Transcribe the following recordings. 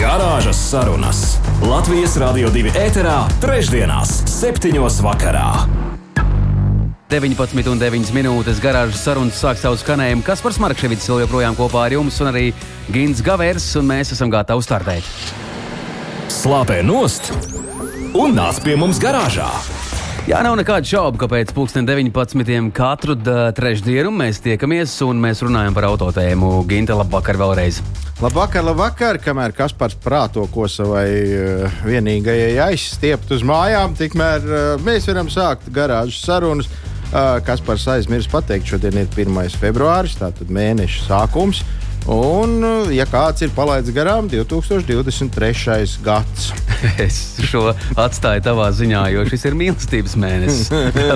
Garāžas sarunas Latvijas Rādio 2 ēterā, trešdienās, septiņos vakarā. 19,9 minūtes garāžas sarunas sāk savu skanējumu. Kas par Markevits vēl joprojām kopā ar jums, un arī Gins Gavers, un mēs esam gatavi startēt. Slāpē nost un nāc pie mums garāžā! Jā, nav nekādu šaubu, ka pēc 19. katru trešdienu mēs tiekamies un mēs runājam par autotēmu. Ginte, labvakar vēlreiz! Labvakar, labvakar, kamēr Kaspars prāto, ko savai uh, vienīgajai aizstiept uz mājām, tikmēr uh, mēs varam sākt garāžas sarunas. Uh, Kaspars aizmirst pateikt, šodien ir 1. februāris, tātad mēneša sākums. Un, ja kāds ir palaidis garām, 2023. gads. Es šo atstāju tavā ziņā, jo šis ir mīlestības mēnesis.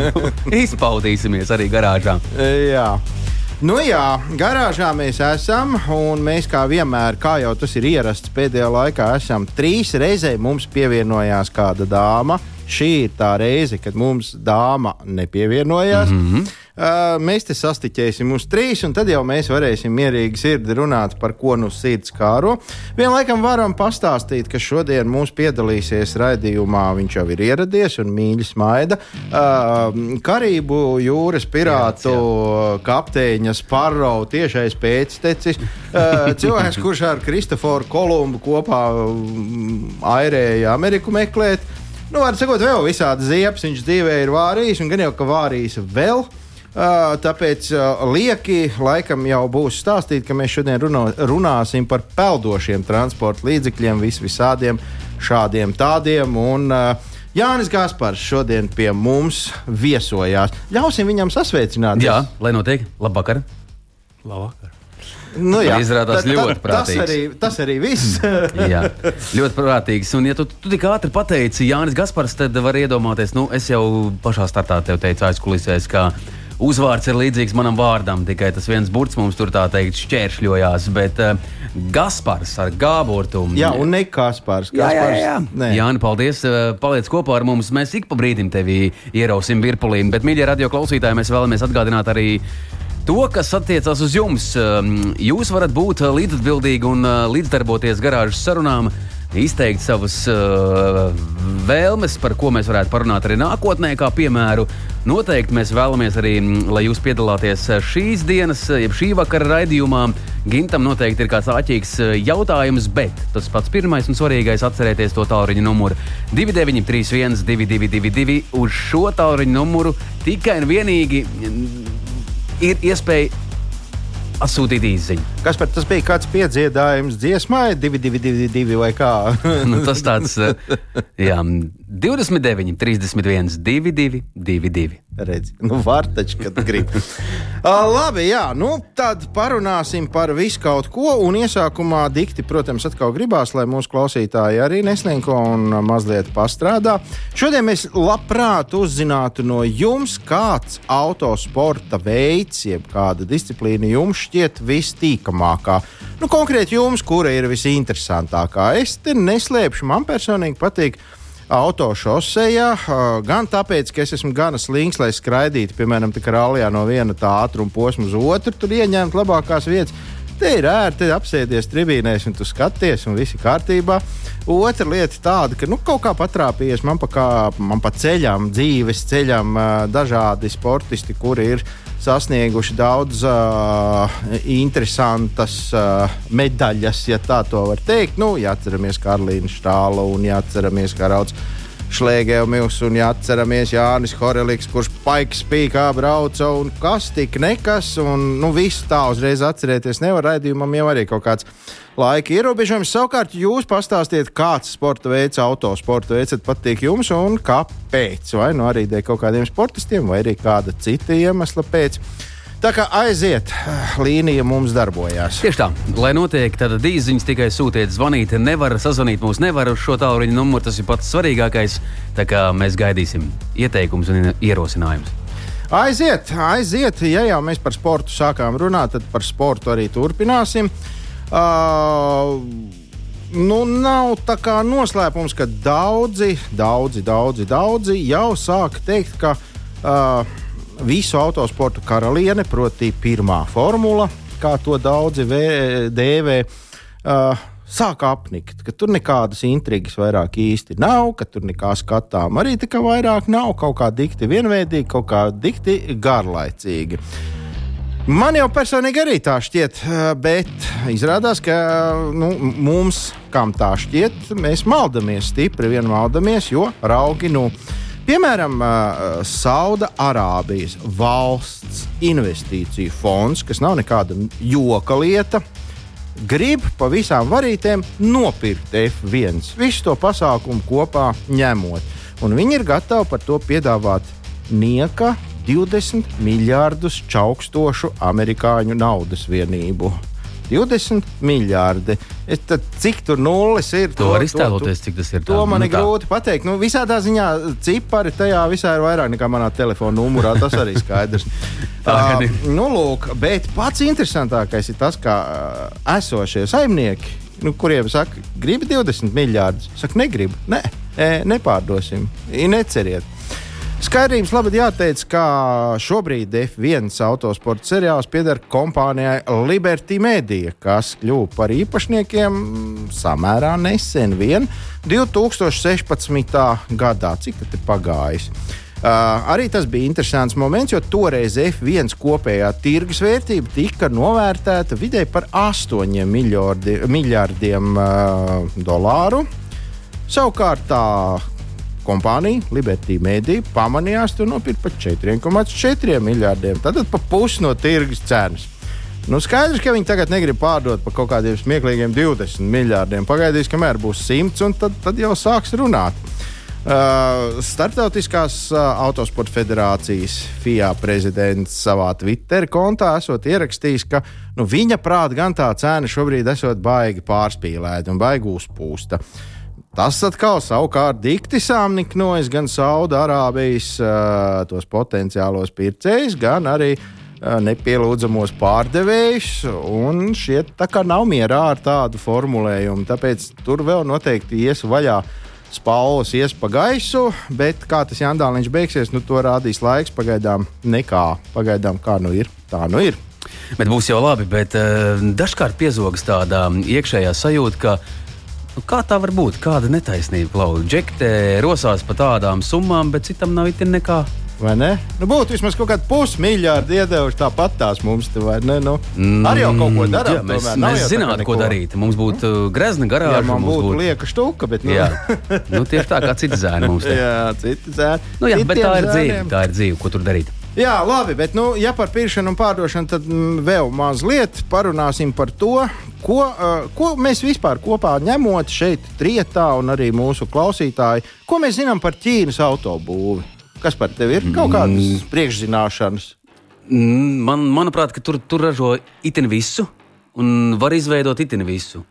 Izpaudīsimies arī garāžā. Jā. Nu jā, garāžā mēs esam, un mēs kā vienmēr, kā jau tas ir ierasts pēdējā laikā, esam trīs reizē mums pievienojās kāda dāma. Šī ir tā reize, kad mums dāma nepievienojās. Mm -hmm. uh, mēs te sastiķēsim uz trīs, un tad jau mēs varēsim mierīgi sirdi runāt par ko nu sirds kāro. Vienlaikam varam pastāstīt, ka šodien mums piedalīsies raidījumā, viņš jau ir ieradies un mīļi smaida. Uh, Karību jūras pirātu jā, jā. kapteiņa Sparrow tiešais pēctecis. Uh, cilvēks, kurš ar Kristoforu Kolumbu kopā um, airēja Ameriku meklēt. Nu, var sakot, vēl visādi ziepes viņš dzīvē ir vārījis, un gan jau ka vārījis vēl. Uh, tāpēc uh, lieki laikam jau būs stāstīt, ka mēs šodien runo, runāsim par peldošiem transporta līdzekļiem, vis visādiem šādiem tādiem. Un, uh, Jānis Gaspars šodien pie mums viesojās. Ļausim viņam sasveicināt. Jā, lai notiek. Labvakar! Labvakar! Nu, jā, izrādās tā, ļoti tā, prātīgs. Tas arī, tas arī viss. jā, ļoti prātīgs. Un, ja tu, tu tik ātri pateici Jānis Gaspars, tad var iedomāties, nu, es jau pašā startā tev teicu aizkulisēs, ka uzvārds ir līdzīgs manam vārdam, tikai tas viens burts mums tur tā teikt šķēršļojās. Bet uh, Gaspars ar gāburtumu. jā, un ne Kaspars. Jā, jā, Kaspars jā. nē. Jāni, paldies. eh, Paliec kopā ar mums. Mēs ik pa brīdim tevi ierausim virpulī. Bet, mīļie radio klausītāji, mēs vēlamies atgādināt arī to, kas attiecas uz jums. Um, Jūs varat būt uh, līdzatbildīgi un uh, līdzdarboties garāžas sarunām. Izteikt savas uh, vēlmes, par ko mēs varētu parunāt arī nākotnē, kā piemēru. Noteikti mēs vēlamies arī, mm, lai jūs piedalāties uh, šīs dienas, jeb šī vakara raidījumā. Gintam noteikti ir kāds āķīgs jautājums, bet tas pats pirmais un svarīgais - atcerieties to tālruņa numuru 2931, 222, uz šo tālruņa numuru tikai un vienīgi ir iespēja atsūtīt īsiņu. Kas par tas bija kāds piedziedājums dziesmai, 222 vai kā? Nu, tas tāds eh, - jā, 29, 31, 22, 22. Redzi, nu, var taču, kad grib. uh, labi, jā, nu, tad parunāsim par visu kaut ko. Un iesākumā dikti, protams, atkal gribās, lai mūsu klausītāji arī neslinko un mazliet pastrādā. Šodien mēs labprāt uzzinātu no jums, kāds autosporta veids, jeb kāda disciplīna jums šķiet vistīkamākā. Nu, konkrēti jums, kura ir visinteresantākā. Es te neslēpšu, man personīgi patīk autošosejā, gan tāpēc, ka es esmu gana slings, lai skraidītu, piemēram, rallija no viena tā ātruma posma uz otru, tur ieņemt labākās vietas. Te ir ērti apsēties tribīnēs, un tu skaties, un viss ir kārtībā. Otra lieta tāda, ka nu, kaut kā patrāpījies man pa, kā, man pa ceļam, dzīves ceļam, dažādi sportisti, kuri ir sasnieguši daudz uh, interesantas uh, medaļas, ja tā var teikt. Nu, ja atceramies Karlīnu Štālu un ja atceramies Karauds Šlēgēvmils un ja atceramies Jānis Horeliks, kurš paiks spīkā brauca un kas tik nekas. Un, nu, visu tā uzreiz atcerēties nevar. Raidījumam jau arī kaut kāds laika ierobežojums. Savukārt jūs pastāstiet, kāds sporta veids, autosporta veids patīk jums un kāpēc. Vai nu arī dēļ kaut kādiem sportistiem, vai arī kāda cita iemesla pēc. Tā kā aiziet, līnija mums darbojās. Tieši tā, lai notiek, tad dīziņas tikai sūtiet, zvaniet, nevar sazvanīt mūs, nevar uz šo tālruņa numuru, tas ir pats svarīgākais. Tā kā mēs gaidīsim ieteikumus un ierosinājumus. Aiziet, aiziet, ja jau mēs par sportu sākām runāt, tad par sportu arī turpināsim. Uh, nu, nav tā kā noslēpums, ka daudzi, daudzi, daudzi, daudzi jau sāk teikt, ka uh, visu autosportu karaliene, proti, pirmā formula, kā to daudzi vē, dēvē. Uh, Sāk apnikt, ka tur nekādas intrigas vairāk īsti nav, ka tur nekā skatām arī tā kā vairāk nav, kaut kā dikti vienveidīgi, kaut kā dikti garlaicīgi. Man jau personīgi arī tā šķiet, bet izrādās, ka nu, mums, kam tā šķiet, mēs maldamies, stipri vien maldamies, jo raugi nu. Piemēram, Saudārābijas valsts investīciju fonds, kas nav nekāda joka lieta, grib pa visām varītēm nopirkt F1. Visu to pasākumu kopā ņemot. Un viņi ir gatavi par to piedāvāt nieka 20 miljardus čaukstošu amerikāņu naudas vienību. 20 miljardi. Es, tad, cik tur nulles ir? To var iztēloties, cik tas ir. Tā. To man nu, ir grūti pateikt. Nu, visādā ziņā cipari tajā visā ir vairāk nekā manā telefona numurā. Tas arī skaidrs. tā, uh, nu, lūk, bet pats interesantākais ir tas, ka uh, esošie saimnieki, nu, kuriem saka, gribi 20 miljardus, saka, negribu. Nē, ne, nepārdosim, neceriet. Skaidrības labad jāteic, ka šobrīd F1 autosporta seriāls pieder kompānijai Liberty Media, kas kļuva par īpašniekiem samērā nesen, vien 2016. gadā. Cik tas ir pagājis? Uh, arī tas bija interesants moments, jo toreiz F1 kopējā tirgus vērtība tika novērtēta vidēji par 8 miljardi, miljardiem uh, dolāru. Savukārt tā kompānija, Liberty Media, pamanījās to nopirkt par 4,4 miljardiem. Tad pa pusi no tirgus cenas. Nu, skaidrs, ka viņi tagad negrib pārdot par kaut kādiem smieklīgiem 20 miljardiem. Pagaidīs, kamēr būs 100, un tad, tad jau sāks runāt. Uh, Startautiskās uh, autosporta federācijas FIA prezidents savā Twitter kontā esot ierakstījis, ka nu, viņa prātā gan tā cena šobrīd esot baigi pārspīlēta un baigi uzpūsta. Uh, Tas atkal savukārt dikti sāmniknojas gan Saudārābijas uh, tos potenciālos pircējus, gan arī uh, nepielūdzamos pārdevējus. Un šie tā kā nav mierā ar tādu formulējumu. Tāpēc tur vēl noteikti ies vaļā. Spaules ies pa gaisu, bet kā tas Jandāliņš beigsies, nu to rādīs laiks. Pagaidām nekā. Pagaidām kā nu ir, tā nu ir. Bet būs jau labi, bet uh, dažkārt piezogas tāda iekšējā sajūta, ka Nu, kā tā var būt? Kāda netaisnība klausa? Džekte rosās par tādām summām, bet citam nav itin nekā. Vai ne? Nu, būtu vismaz kaut kāda pusmiljarda iedevuši tāpat tās mums, te, vai ne? Nu, mm, arī jau kaut ko darām. Jā, mēs mēs zinātu, ko darīt. Mums būtu uh, grezna garāža. Jā, man būtu būt... lieka štuka, bet. Nu... Jā, nu, tieši tā kā citi zēni mums. Te. jā, citi zēni. Nu, jā, bet tā ir dzīve. Tā ir dzīve, ko tur darīt. Jā, labi, bet, nu, ja par pirkšanu un pārdošanu, tad mm, vēl mazliet parunāsim par to, ko, uh, ko mēs vispār kopā ņemot šeit, trietā, un arī mūsu klausītāji, ko mēs zinām par Ķīnas autobūvi. Kas par tevi ir? Kaut kādas mm. priekšzināšanas. Mm, man, manuprāt, tur, tur ražo itin visu un var izveidot itin visu.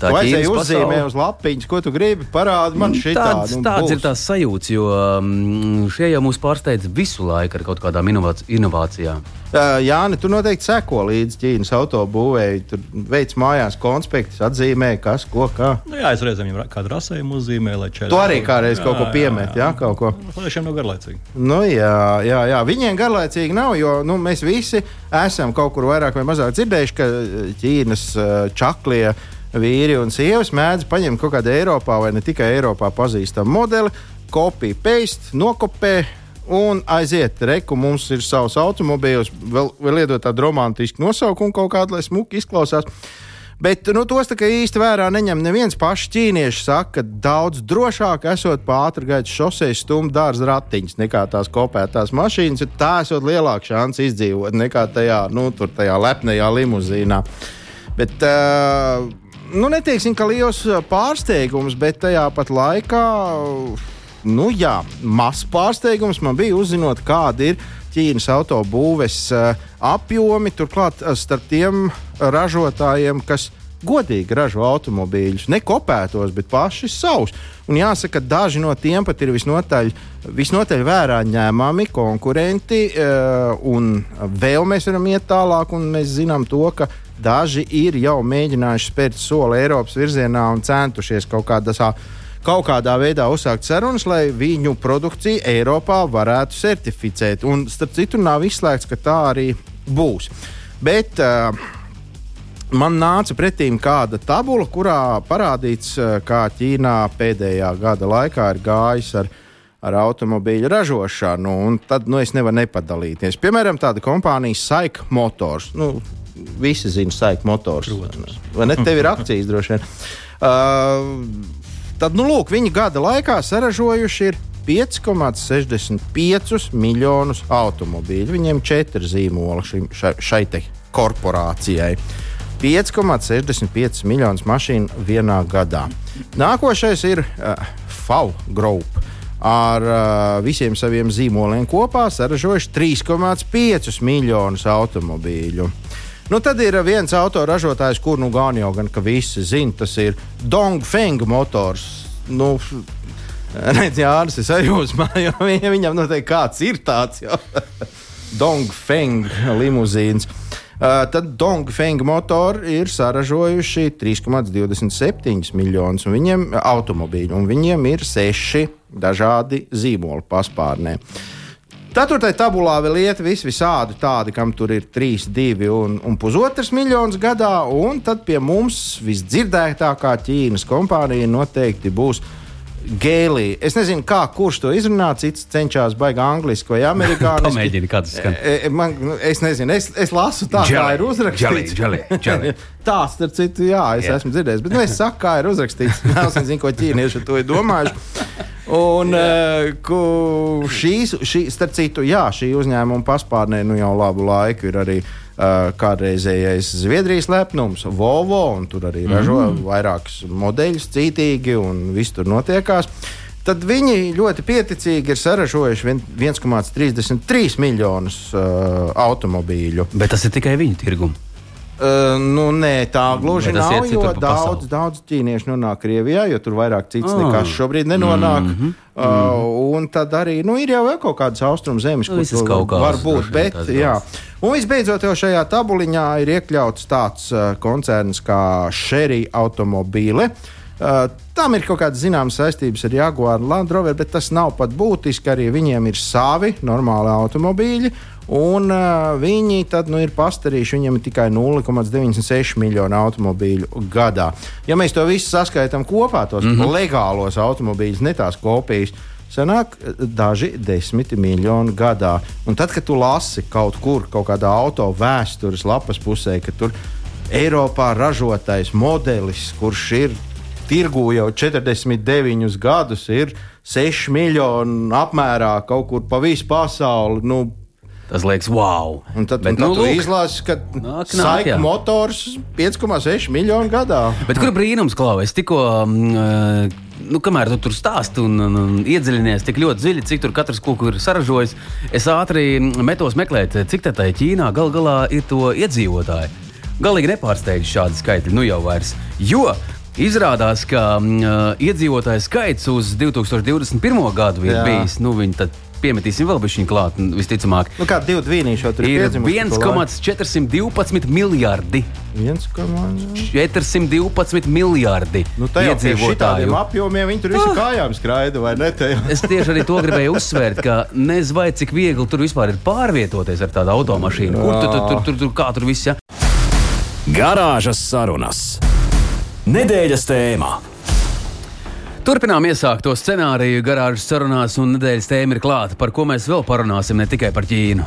Tā ir uzzīmē uz lapiņas, ko tu gribi parādīt. Man šī tāds, nu, tāds būs. ir tās sajūtas, jo um, šie jau mūs pārsteidz visu laiku ar kaut kādām inovācijām. Jā, tu noteikti seko līdzi Ķīnas autobūvēji. Tur veids mājās konspektus, atzīmē, kas, ko, kā. Nu, jā, es reizēm jau kādu rasējumu uzzīmēju, lai četri. Tu arī kādreiz kaut ko piemet, jā, jā, kaut ko. Viņiem nav garlaicīgi. Nu, jā, jā, jā, viņiem garlaicīgi nav, jo nu, mēs visi esam kaut kur vairāk vai mazāk dzirdējuši, ka Ķīnas čaklie vīri un sievas mēdz paņemt kaut kādu Eiropā vai ne tikai Eiropā pazīstamu modeli, kopiju, paste, nokopē. Un aiziet, reku mums ir savs automobīls, vēl, vēl iedot tādu romantisku nosaukumu, kaut kādu, lai smuki izklausās. Bet nu, tos tā kā īsti vērā neņem. Neviens pašs ķīnieši saka, ka daudz drošāk esot pa ātrgaitas šoseis stumt dārza ratiņus nekā tās kopētās mašīnas. Tā esot lielāka šāns izdzīvot nekā tajā, nu, tajā lepnajā limuzīnā. Bet, uh, nu, neteiksim, ka liels pārsteigums, bet tajā pat laikā nu, jā, mazs pārsteigums man bija uzzinot, kāda ir Ķīnas autobūves uh, apjomi. Turklāt uh, starp tiem ražotājiem, kas godīgi ražo automobīļus, ne kopētos, bet paši savus. Un jāsaka, daži no tiem pat ir visnotaļ, visnotaļ vērā ņēmami konkurenti, un vēl mēs varam iet tālāk, un mēs zinām to, ka daži ir jau mēģinājuši spērt soli Eiropas virzienā un centušies kaut kādā kaut kādā veidā uzsākt sarunas, lai viņu produkciju Eiropā varētu certificēt. Un, starp citu, nav izslēgts, ka tā arī būs. Bet uh, man nāca pretī kāda tabula, kurā parādīts, uh, kā Ķīnā pēdējā gada laikā ir gājis ar ar automobīļu ražošanu, un tad nu, es nevaru nepadalīties. Piemēram, tāda kompānija Saika Motors. Nu, visi zina Saika Motors. Protams. Vai ne? Tev ir akcijas droši vien. Uh, Tad, nu, lūk, viņi gada laikā saražojuši 5,65 miljonus automobīļu. Viņiem ir četri zīmoli šim, šai, šai korporācijai. 5,65 miljonus mašīnu vienā gadā. Nākošais ir uh, FAU Group. Ar uh, visiem saviem zīmoliem kopā saražojuši 3,5 miljonus automobīļu. Nu, tad ir viens autoražotājs, kur nu gan jau gan visi zina, tas ir Dongfeng motors. Nu, Redz, Jānis, es uzmanīju, jo viņam noteikti kāds ir tāds Dongfeng limuzīns. Uh, tad Dongfeng motori ir saražojuši 3,27 miljonus viņiem automobīļu, un viņiem ir seši dažādi zīmoli paspārnē. Uh, Ceturtajā tabulā vēl iet visi visādi tādi, kam tur ir 3, 2 un, un pusotrs miljonus gadā, un tad pie mums visdzirdētākā Ķīnas kompānija noteikti būs. Gēlī. Es nezinu, kā, kurš to izrunā. Cits cenšas baigti angliski vai amerikāņu. Pamēģini, kā tas skan. E, e, man, nu, es nezinu, es, es lasu tā, jelly, kā ir uzrakstīts. Jelly, jelly, tā, starp citu, jā, es yeah. esmu dzirdējis. Bet nu, es saku, kā ir uzrakstīts. Es nezinu, ko ķīnieši to ir domājuši. Un uh, šīs, šī, starp citu, jā, šī uzņēmuma paspārnē nu jau labu laiku ir arī uh, kādreizējais Zviedrijas lepnums, Volvo, un tur arī mm. ražo vairākus modeļus cītīgi, un viss tur notiekās. Tad viņi ļoti pieticīgi ir saražojuši 1,33 miljonus uh, automobīļu. Bet tas ir tikai viņu tirgums. Uh, nu, nē, tā gluži nav. Jo daudz, daudz ķīniešu nonāk Krievijā, jo tur vairāk cits oh. nekas šobrīd nenonāk. Mm -hmm. uh, un tad arī nu, ir jau kaut kādas austrumu zemes, nu, kur kaut kas var būt. Bet, jā. Un visbeidzot, jau šajā tabuliņā ir iekļauts tāds uh, koncerns kā Sherry automobīle. Uh, tam ir kaut kādas zināmas saistības ar Jaguar un Land Rover, bet tas nav pat būtiski. Arī viņiem ir savi normāli automobīļi. Un uh, viņi tad nu, ir pastarījuši, viņiem ir tikai 0,96 miljonu automobīļu gadā. Ja mēs to visu saskaitām kopā, tos mm -hmm. legālos automobīļus, ne tās kopijas, sanāk daži desmit miljoni gadā. Un tad, kad tu lasi kaut kur, kaut kādā auto vēstures lapas pusē, ka tur Eiropā ražotais modelis, kurš ir tirgū jau 49 gadus, ir 6 miljoni apmērā kaut kur pa visu pasauli. Nu, Tas liekas, wow. Un tad, Bet, un tad nu, tu izlasi, ka saika motors 5,6 miljonu gadā. Bet kur brīnums, Klau? Es tikko, mm, nu, kamēr tu tur stāsti un, un, un iedziļinies tik ļoti dziļi, cik tur katrs kur ir saražojis, es ātri metos meklēt, cik tā tā Ķīnā gal galā ir to iedzīvotāju. Galīgi nepārsteidz šādi skaitļi, nu jau vairs. Jo Izrādās, ka uh, iedzīvotāju skaits uz 2021. gadu ir Jā. bijis. Nu, piemetīsim vēl bišķiņu klāt, visticamāk. Nu, kā divi dvīnīši jau tur ir? Ir 1,412 miljardi. 412 miljardi nu, iedzīvotāju. apjomiem viņi tur visu ah. kājām skraida, vai ne? es tieši arī to gribēju uzsvērt, ka nezinu, vai cik viegli tur vispār ir pārvietoties ar tādu automašīnu. Kur tu, tur, tur, tur, tur, kā tur viss? Ja? Garāžas sarunas. Nedēļas tēmā. Turpinām iesākt to scenāriju garāžas sarunās, un nedēļas tēma ir klāta. Par ko mēs vēl parunāsim, ne tikai par Ķīnu.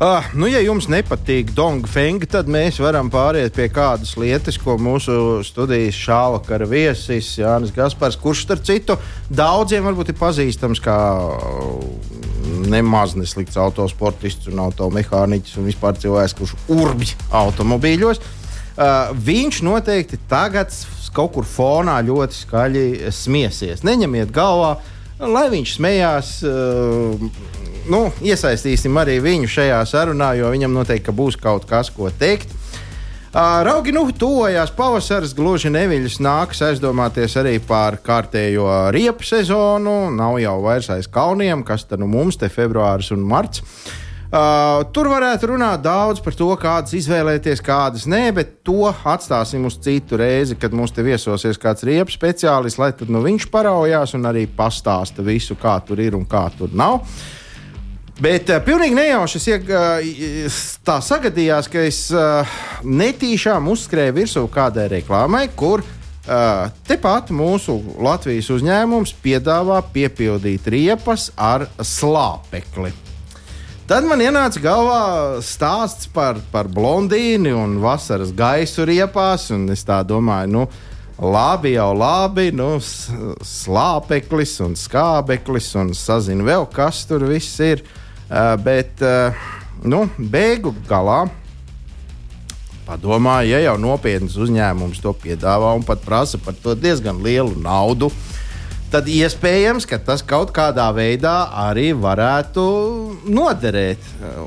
Ah, nu, ja jums nepatīk Dongfeng, tad mēs varam pāriet pie kādas lietas, ko mūsu studijas šāvakara viesis Jānis Gaspars, kurš starp citu daudziem varbūt ir pazīstams kā nemaz neslikts autosportists un automehāniķis un vispār cilvēks, kurš urbj automobīļos. Uh, viņš noteikti tagad kaut kur fonā ļoti skaļi smiesies. Neņemiet galvā. lai viņš smējās. Uh, nu, iesaistīsim arī viņu šajā sarunā, jo viņam noteikti būs kaut kas, ko teikt. Uh, raugi nu tuvojās pavasaris, gluži neviļus nāks aizdomāties arī par kārtējo riepu sezonu. Nav jau vairs aiz kalniem, kas tad nu mums te februāris un marts. Uh, tur varētu runāt daudz par to, kādas izvēlēties, kādas nē, bet to atstāsim uz citu reizi, kad mums te viesosies kāds riepu speciālists, lai tad nu viņš paraujās un arī pastāsta visu, kā tur ir un kā tur nav. Bet uh, pilnīgi nejauši es ieg, uh, tā sagadījās, ka es uh, netīšām uzskrēju virsū kādai reklāmai, kur uh, tepat mūsu Latvijas uzņēmums piedāvā piepildīt riepas ar slāpekli. Tad man ienāca galvā stāsts par, par blondīni un vasaras gaisu riepās, es tā domāju, nu, labi, jau labi, nu, slāpeklis un skābeklis un sazinu vēl, kas tur viss ir. Uh, bet uh, nu, beigu galā padomāju, ja jau nopietns uzņēmums to piedāvā un pat prasa par to diezgan lielu naudu, tad iespējams, ka tas kaut kādā veidā arī varētu noderēt.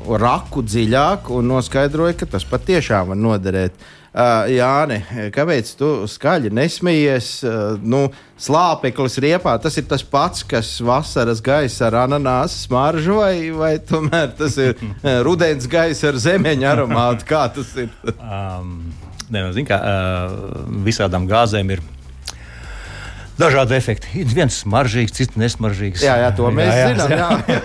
Raku dziļāk un noskaidroju, ka tas patiešām var noderēt. Uh, Jāni, kāpēc tu skaļi nesmējies? Uh, nu, slāpeklis riepā tas ir tas pats, kas vasaras gaisa ar ananāsu smaržu, vai, vai tomēr tas ir rudens gaisa ar zemeņa aromātu? Kā tas ir? um, ne, nu, zin, kā, uh, visādām gāzēm ir dažādi efekti. Viens smaržīgs, cits nesmaržīgs. Jā, jā to mēs jā, jā, zinām. Jā.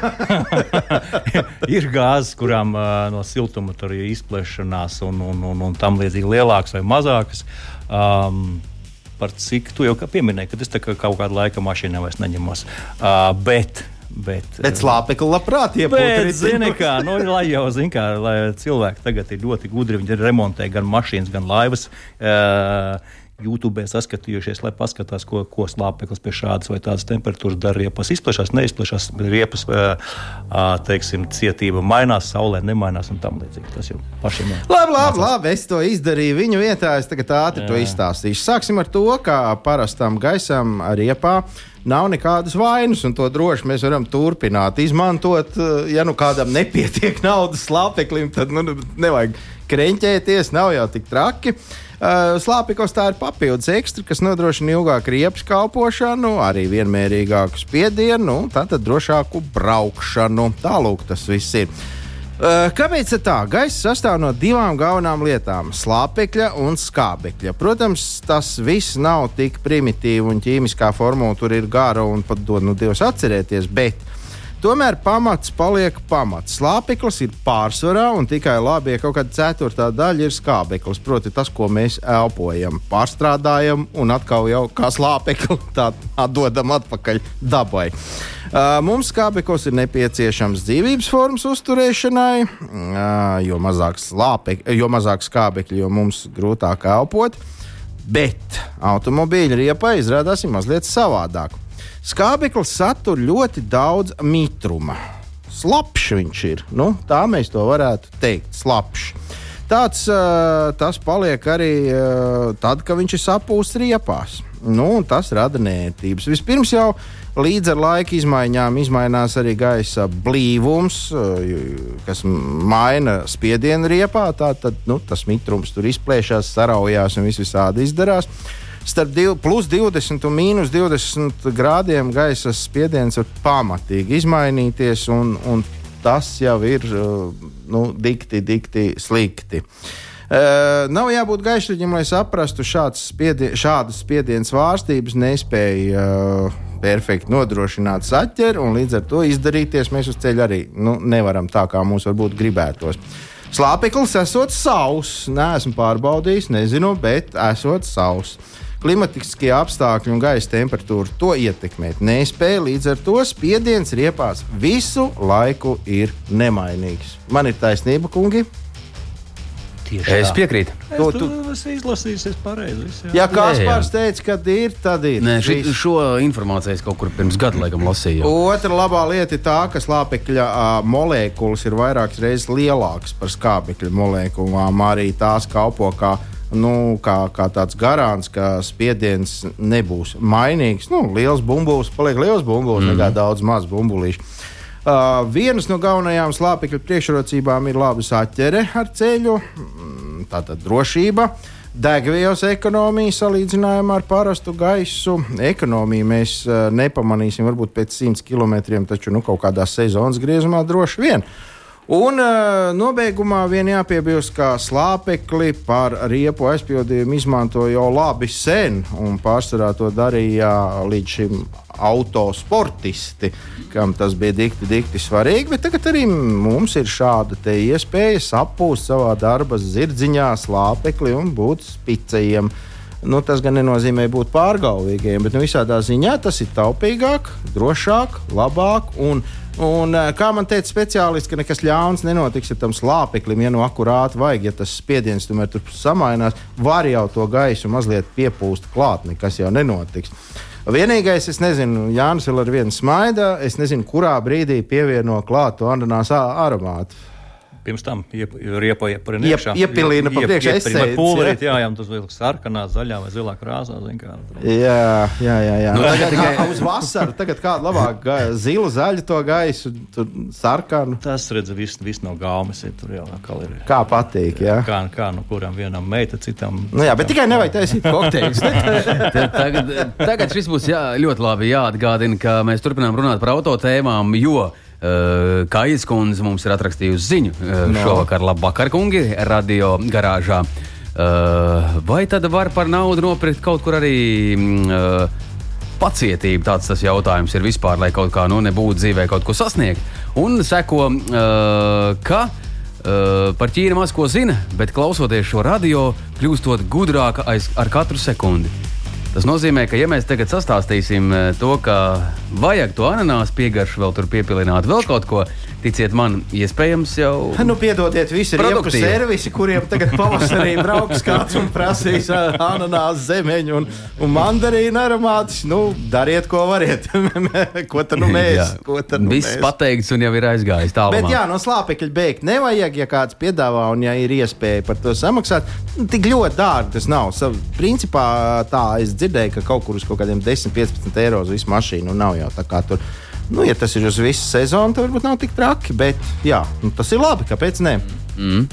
Jā. ir gāzes, kurām uh, no siltuma tur ir izplešanās un, un, un, un tam līdzīgi lielākas vai mazākas. Um, Par cik tu jau pieminēji, ka es kā kaut kādu laiku mašīnā vairs neņemos. Uh, bet Bet, bet slāpekli labprāt iepūta. Zini, kā, nu, lai jau zina, kā lai cilvēki tagad ir ļoti gudri. Viņi remontē gan mašīnas, gan laivas. Uh, YouTube saskatījušies, lai paskatās, ko, ko slāpeklis pie šādas vai tādas temperatūras dara. Riepas izplešās, neizplešās, riepas teiksim, cietība mainās, saulē nemainās un tam līdzīgi. Tas jau pašiem ir. Labi, labi, labi, es to izdarīju viņu vietā. Es tagad ātri Jā. to izstāstīšu. Sāksim ar to, kā parastam gaisam riepā nav nekādas vainas, un to droši mēs varam turpināt izmantot. Ja nu kādam nepietiek naudas slāpeklim, tad nu, nevajag kreņķēties, nav jau tik traki. Uh, Slāpeklis tā ir papildus ekstra, kas nodrošina ilgāku riepas kalpošanu, arī vienmērīgāku spiedienu, nu, tātad drošāku braukšanu. Tālūk tas viss ir. Uh, kāpēc tā? Gaisa sastāv no divām galvenām lietām - slāpekļa un skābekļa. Protams, tas viss nav tik primitīvi un ķīmiskā formula tur ir gara un pat dod nu Dievs atcerēties, bet Tomēr pamats paliek pamats. Slāpeklis ir pārsvarā un tikai labi, ja kaut kāda ceturtā daļa ir skābeklis. Proti, tas, ko mēs elpojam, pārstrādājam un atkal jau kā slāpekli tā atdodam atpakaļ dabai. Uh, mums skābeklis ir nepieciešams dzīvības formas uzturēšanai, uh, jo mazāk, slāpek, jo mazāk skābekļa, jo mums grūtāk elpot. Bet automobīļa riepa izrādās mazliet savādāk. Skābeklis satur ļoti daudz mitruma. Slapjš viņš ir. Nu, tā mēs to varētu teikt. Slapjš. Tāds tas paliek arī tad, kad viņš ir sapūsts riepās. Nu, tas rada nērtības. Vispirms jau līdz ar laika izmaiņām izmainās arī gaisa blīvums, kas maina spiedienu riepā. Tad nu, tas mitrums tur izplēšās, saraujās un viss visādi izdarās. Starp div, plus 20 un mīnus 20 grādiem gaisa spiediens var pamatīgi izmainīties, un, un tas jau ir uh, nu, dikti, dikti slikti. Uh, nav jābūt gaišļaģim, lai saprastu, spiedien, šādas spiedienas svārstības nespēja uh, perfekti nodrošināt saķeri, un līdz ar to izdarīties mēs uz ceļa arī nu, nevaram tā, kā mums varbūt gribētos. Slāpeklis esot sauss, neesmu pārbaudījis, nezinu, bet esot sauss. Klimatiskie apstākļi un gaisa temperatūra to ietekmēt nespēja, līdz ar to spiediens riepās visu laiku ir nemainīgs. Man ir taisnība, kungi. Tieši es tā. piekrītu. To tu izlasīsi, es pareizi. Jā, jā Kaspars teica, ka ir, tad ir. Nē, ši, šo informāciju es kaut kur pirms gada laikam lasīju. Otra labā lieta ir tā, ka slāpekļa uh, molekulas ir vairākas reizes lielākas par skābekļa molekulām. Arī tās kalpo kā nu, kā, kā tāds garants, ka spiediens nebūs mainīgs. Nu, liels bumbulis paliek liels bumbulis, mm. nekā daudz maz bumbulīšu. Uh, vienas no galvenajām slāpekļa priekšrocībām ir laba saķere ar ceļu, mm, tātad drošība. Degvielas ekonomija salīdzinājumā ar parastu gaisu. Ekonomiju mēs uh, nepamanīsim varbūt pēc 100 km, taču nu, kaut kādā sezonas griezumā droši vien. Un uh, nobeigumā vien jāpiebilst, ka slāpekli par riepu aizpildījumu izmanto jau labi sen, un pārsvarā to darīja līdz šim autosportisti, kam tas bija dikti, dikti svarīgi. Bet tagad arī mums ir šāda iespēja sapūst savā darba zirdziņā slāpekli un būt spicējiem. Nu, tas gan nenozīmē būt pārgalvīgiem, bet nu, visādā ziņā tas ir taupīgāk, drošāk, labāk. Un, un, eh, kā man teica speciālists, ka nekas ļauns nenotiks ar tam slāpeklim, ja nu akurāti vajag, ja tas spiediens tomēr tur samainās, var jau to gaisu mazliet piepūst klāt, nekas jau nenotiks. Vienīgais, es nezinu, Jānis vēl ar vienu smaida, es nezinu, kurā brīdī pievieno klāt to ananās aromātu. Pirms tam riepoja par iekšā. Iepilīna pa priekšā esējas. Pulverīt, jā, jā, tas vēl sarkanā, zaļā vai zilā krāsā. Kā, jā, jā, jā. jā. Nu, tagad tikai uz vasaru, tagad kāda labāk zila, zaļa to gaisu, tur sarkanu. Tas, redz, viss vis no gaumes ir tur jau atkal ir. Kā patīk, jā. Kā, kā nu kuram vienam meita, citam. Nu jā, bet tikai nevajag taisīt kokteļus. tagad, tagad šis būs jā, ļoti labi jāatgādina, ka mēs turpinām runāt par autotēmām, jo Uh, Kājas kundze mums ir atrakstījusi ziņu uh, no. šovakar. Labvakar, kungi, radio garāžā. Uh, vai tad var par naudu nopirkt kaut kur arī uh, pacietību? Tāds tas jautājums ir vispār, lai kaut kā nu, nebūtu dzīvē kaut ko sasniegt. Un seko, uh, ka uh, par ķīri maz ko zina, bet klausoties šo radio, kļūstot gudrāka aiz, ar katru sekundi. Tas nozīmē, ka, ja mēs tagad sastāstīsim eh, to, ka vajag to ananāsu piegaršu, vēl tur piepilināt vēl kaut ko, ticiet man, iespējams jau. Nu, piedodiet, visi riepu servisi, kuriem tagad pavasarī brauks kāds un prasīs ananāsu zemeņu un, un mandarīnu aromātus. Nu, dariet, ko variet. ko tad nu mēs? Tad nu Viss mēs? pateikts un jau ir aizgājis tālāk. Bet jā, no slāpekļa beigt nevajag, ja kāds piedāvā un ja ir iespēja par to samaksāt. Tik ļoti dārgi tas nav. Sav, principā tā es dzirdēju, ka kaut kur uz kaut kādiem 10, 15 eiro uz visu mašīnu nu, nav jau tā kā tur. Nu, ja tas ir uz visu sezonu, tad varbūt nav tik traki, bet jā, nu, tas ir labi. Kāpēc ne? Mm.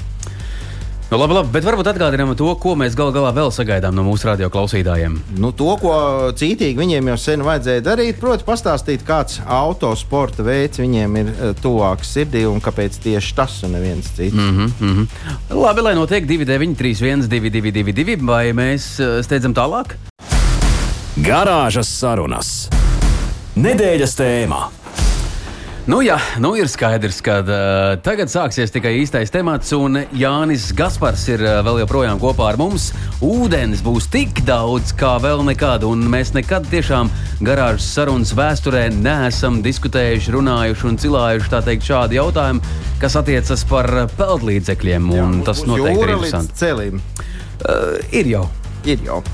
Nu, labi, labi, bet varbūt atgādinām to, ko mēs gal galā vēl sagaidām no mūsu radio klausītājiem. Nu, to, ko cītīgi viņiem jau sen vajadzēja darīt, proti, pastāstīt, kāds autosporta veids viņiem ir uh, tuvāks sirdī un kāpēc tieši tas un neviens cits. Mm -hmm, mm -hmm. Labi, lai notiek 293, 1222, vai mēs uh, steidzam tālāk? Garāžas sarunas. Nedēļas tēmā. Nu, jā, nu ir skaidrs, ka uh, tagad sāksies tikai īstais temats, un Jānis Gaspars ir uh, vēl joprojām kopā ar mums. Ūdens būs tik daudz, kā vēl nekad, un mēs nekad tiešām garāžas sarunas vēsturē neesam diskutējuši, runājuši un cilājuši teikt, šādu jautājumu, kas attiecas par peldlīdzekļiem. Jā, tas noteikti ir interesanti. Uh, ir jau. Ir jau.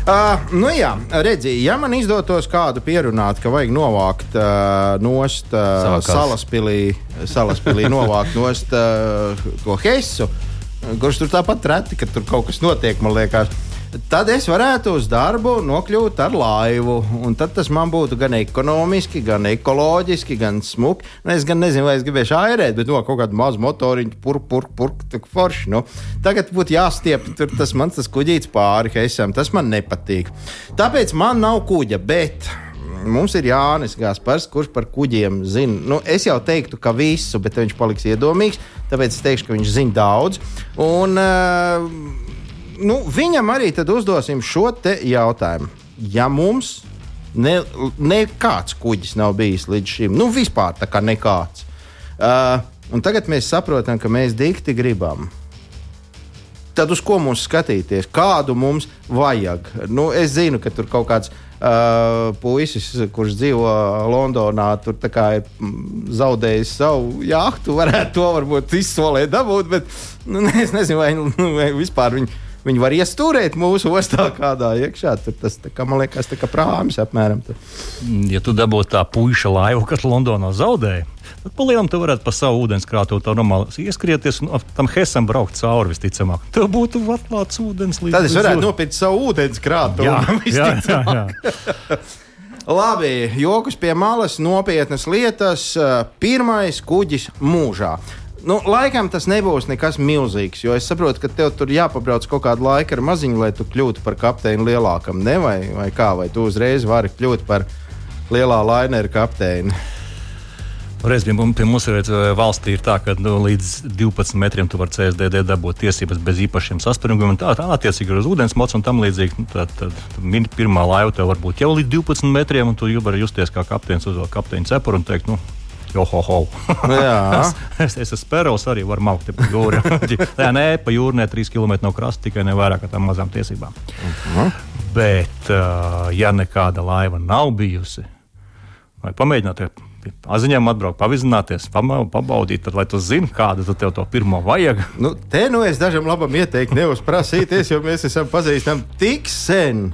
Uh, nu jā, redziet, ja man izdotos kādu pierunāt, ka vajag novākt uh, nost uh, salaspilī, salaspilī novākt nost uh, to heisu, kurš tur tāpat reti, ka tur kaut kas notiek, man liekas tad es varētu uz darbu nokļūt ar laivu. Tad tas man būtu gan ekonomiski, gan ekoloģiski, gan smuki. Nu, es gan nezinu, vai es gribēšu airēt, bet no kaut kāda maza motoriņa, purk, purk, purk, tā forši. Nu. Tagad būtu jāstiep tas mans tas kuģītis pāri heisam. Tas man nepatīk. Tāpēc man nav kuģa, bet mums ir Jānis Gaspars, kurš par kuģiem zina. Nu, es jau teiktu, ka visu, bet viņš paliks iedomīgs. Tāpēc es teikšu, ka viņš zina daudz. Un, uh, nu, viņam arī uzdosim šo jautājumu. Ja mums ne, nekāds kuģis nav bijis līdz šim, nu vispār tā kā nekāds, uh, un tagad mēs saprotam, ka mēs dikti gribam. Tad uz ko mums skatīties? Kādu mums vajag? Nu, es zinu, ka tur kaut kāds uh, puisis, kurš dzīvo Londonā, tur ir zaudējis savu jahtu. Varētu to varbūt izsolēt, dabūt, bet nu, es nezinu, vai, nu, vai vispār viņi Viņi var iestūrēt mūsu ostā kādā iekšā. Tur tas, kā, man liekas, tā kā prāmis apmēram. Tur. Ja tu dabūtu tā puika laivu, kas Londonā zaudēja, Tad pa lielam tu varētu pa savu ūdenskrātu tā normāli ieskrieties un tam hesam braukt cauri visticamāk. Tev būtu atklāts ūdens līdz. Tad es varētu nopirkt savu ūdenskrātu. Jā, jā, jā, jā. Labi, joks pie malas, nopietnas lietas. Pirmais kuģis mūžā. Nu, laikam tas nebūs nekas milzīgs, jo es saprotu, ka tev tur jāpabrauc kaut kādu laiku ar maziņu, lai tu kļūtu par kapteini lielākam. Ne vai, vai kā, vai tu uzreiz vari kļūt par lielā lainera kapteini. Reiz pie pie mums ir, eh, valstī ir tā, ka nu, līdz 12 metriem tu vari CSDD dabūt tiesības bez īpašiem saspringumiem. Tā, tā attiecīgi ir uz ūdens mocu un tam līdzīgi. Nu, Tad, tad min- pirmā laiva tev var būt jau līdz 12 metriem, un tu vari justies kā kapteinis uz kapteiņa cepura un teikt, nu, jo, ho, ho. Jā, es, es esmu spēros, arī varu maukt pa jūru. Jā, nē, pa jūru ne 3 km no krasta, tikai ne vairāk ar tām mazām tiesībām. Bet, uh, ja nekāda laiva nav bijusi, vai pamēģināt aziņām atbraukt, pavizināties, pabaudīt, tad, lai tu zini, kādu tev to pirmo vajag. nu, te nu es dažam labam ieteiktu neuzprasīties, jo mēs esam pazīstami tik sen.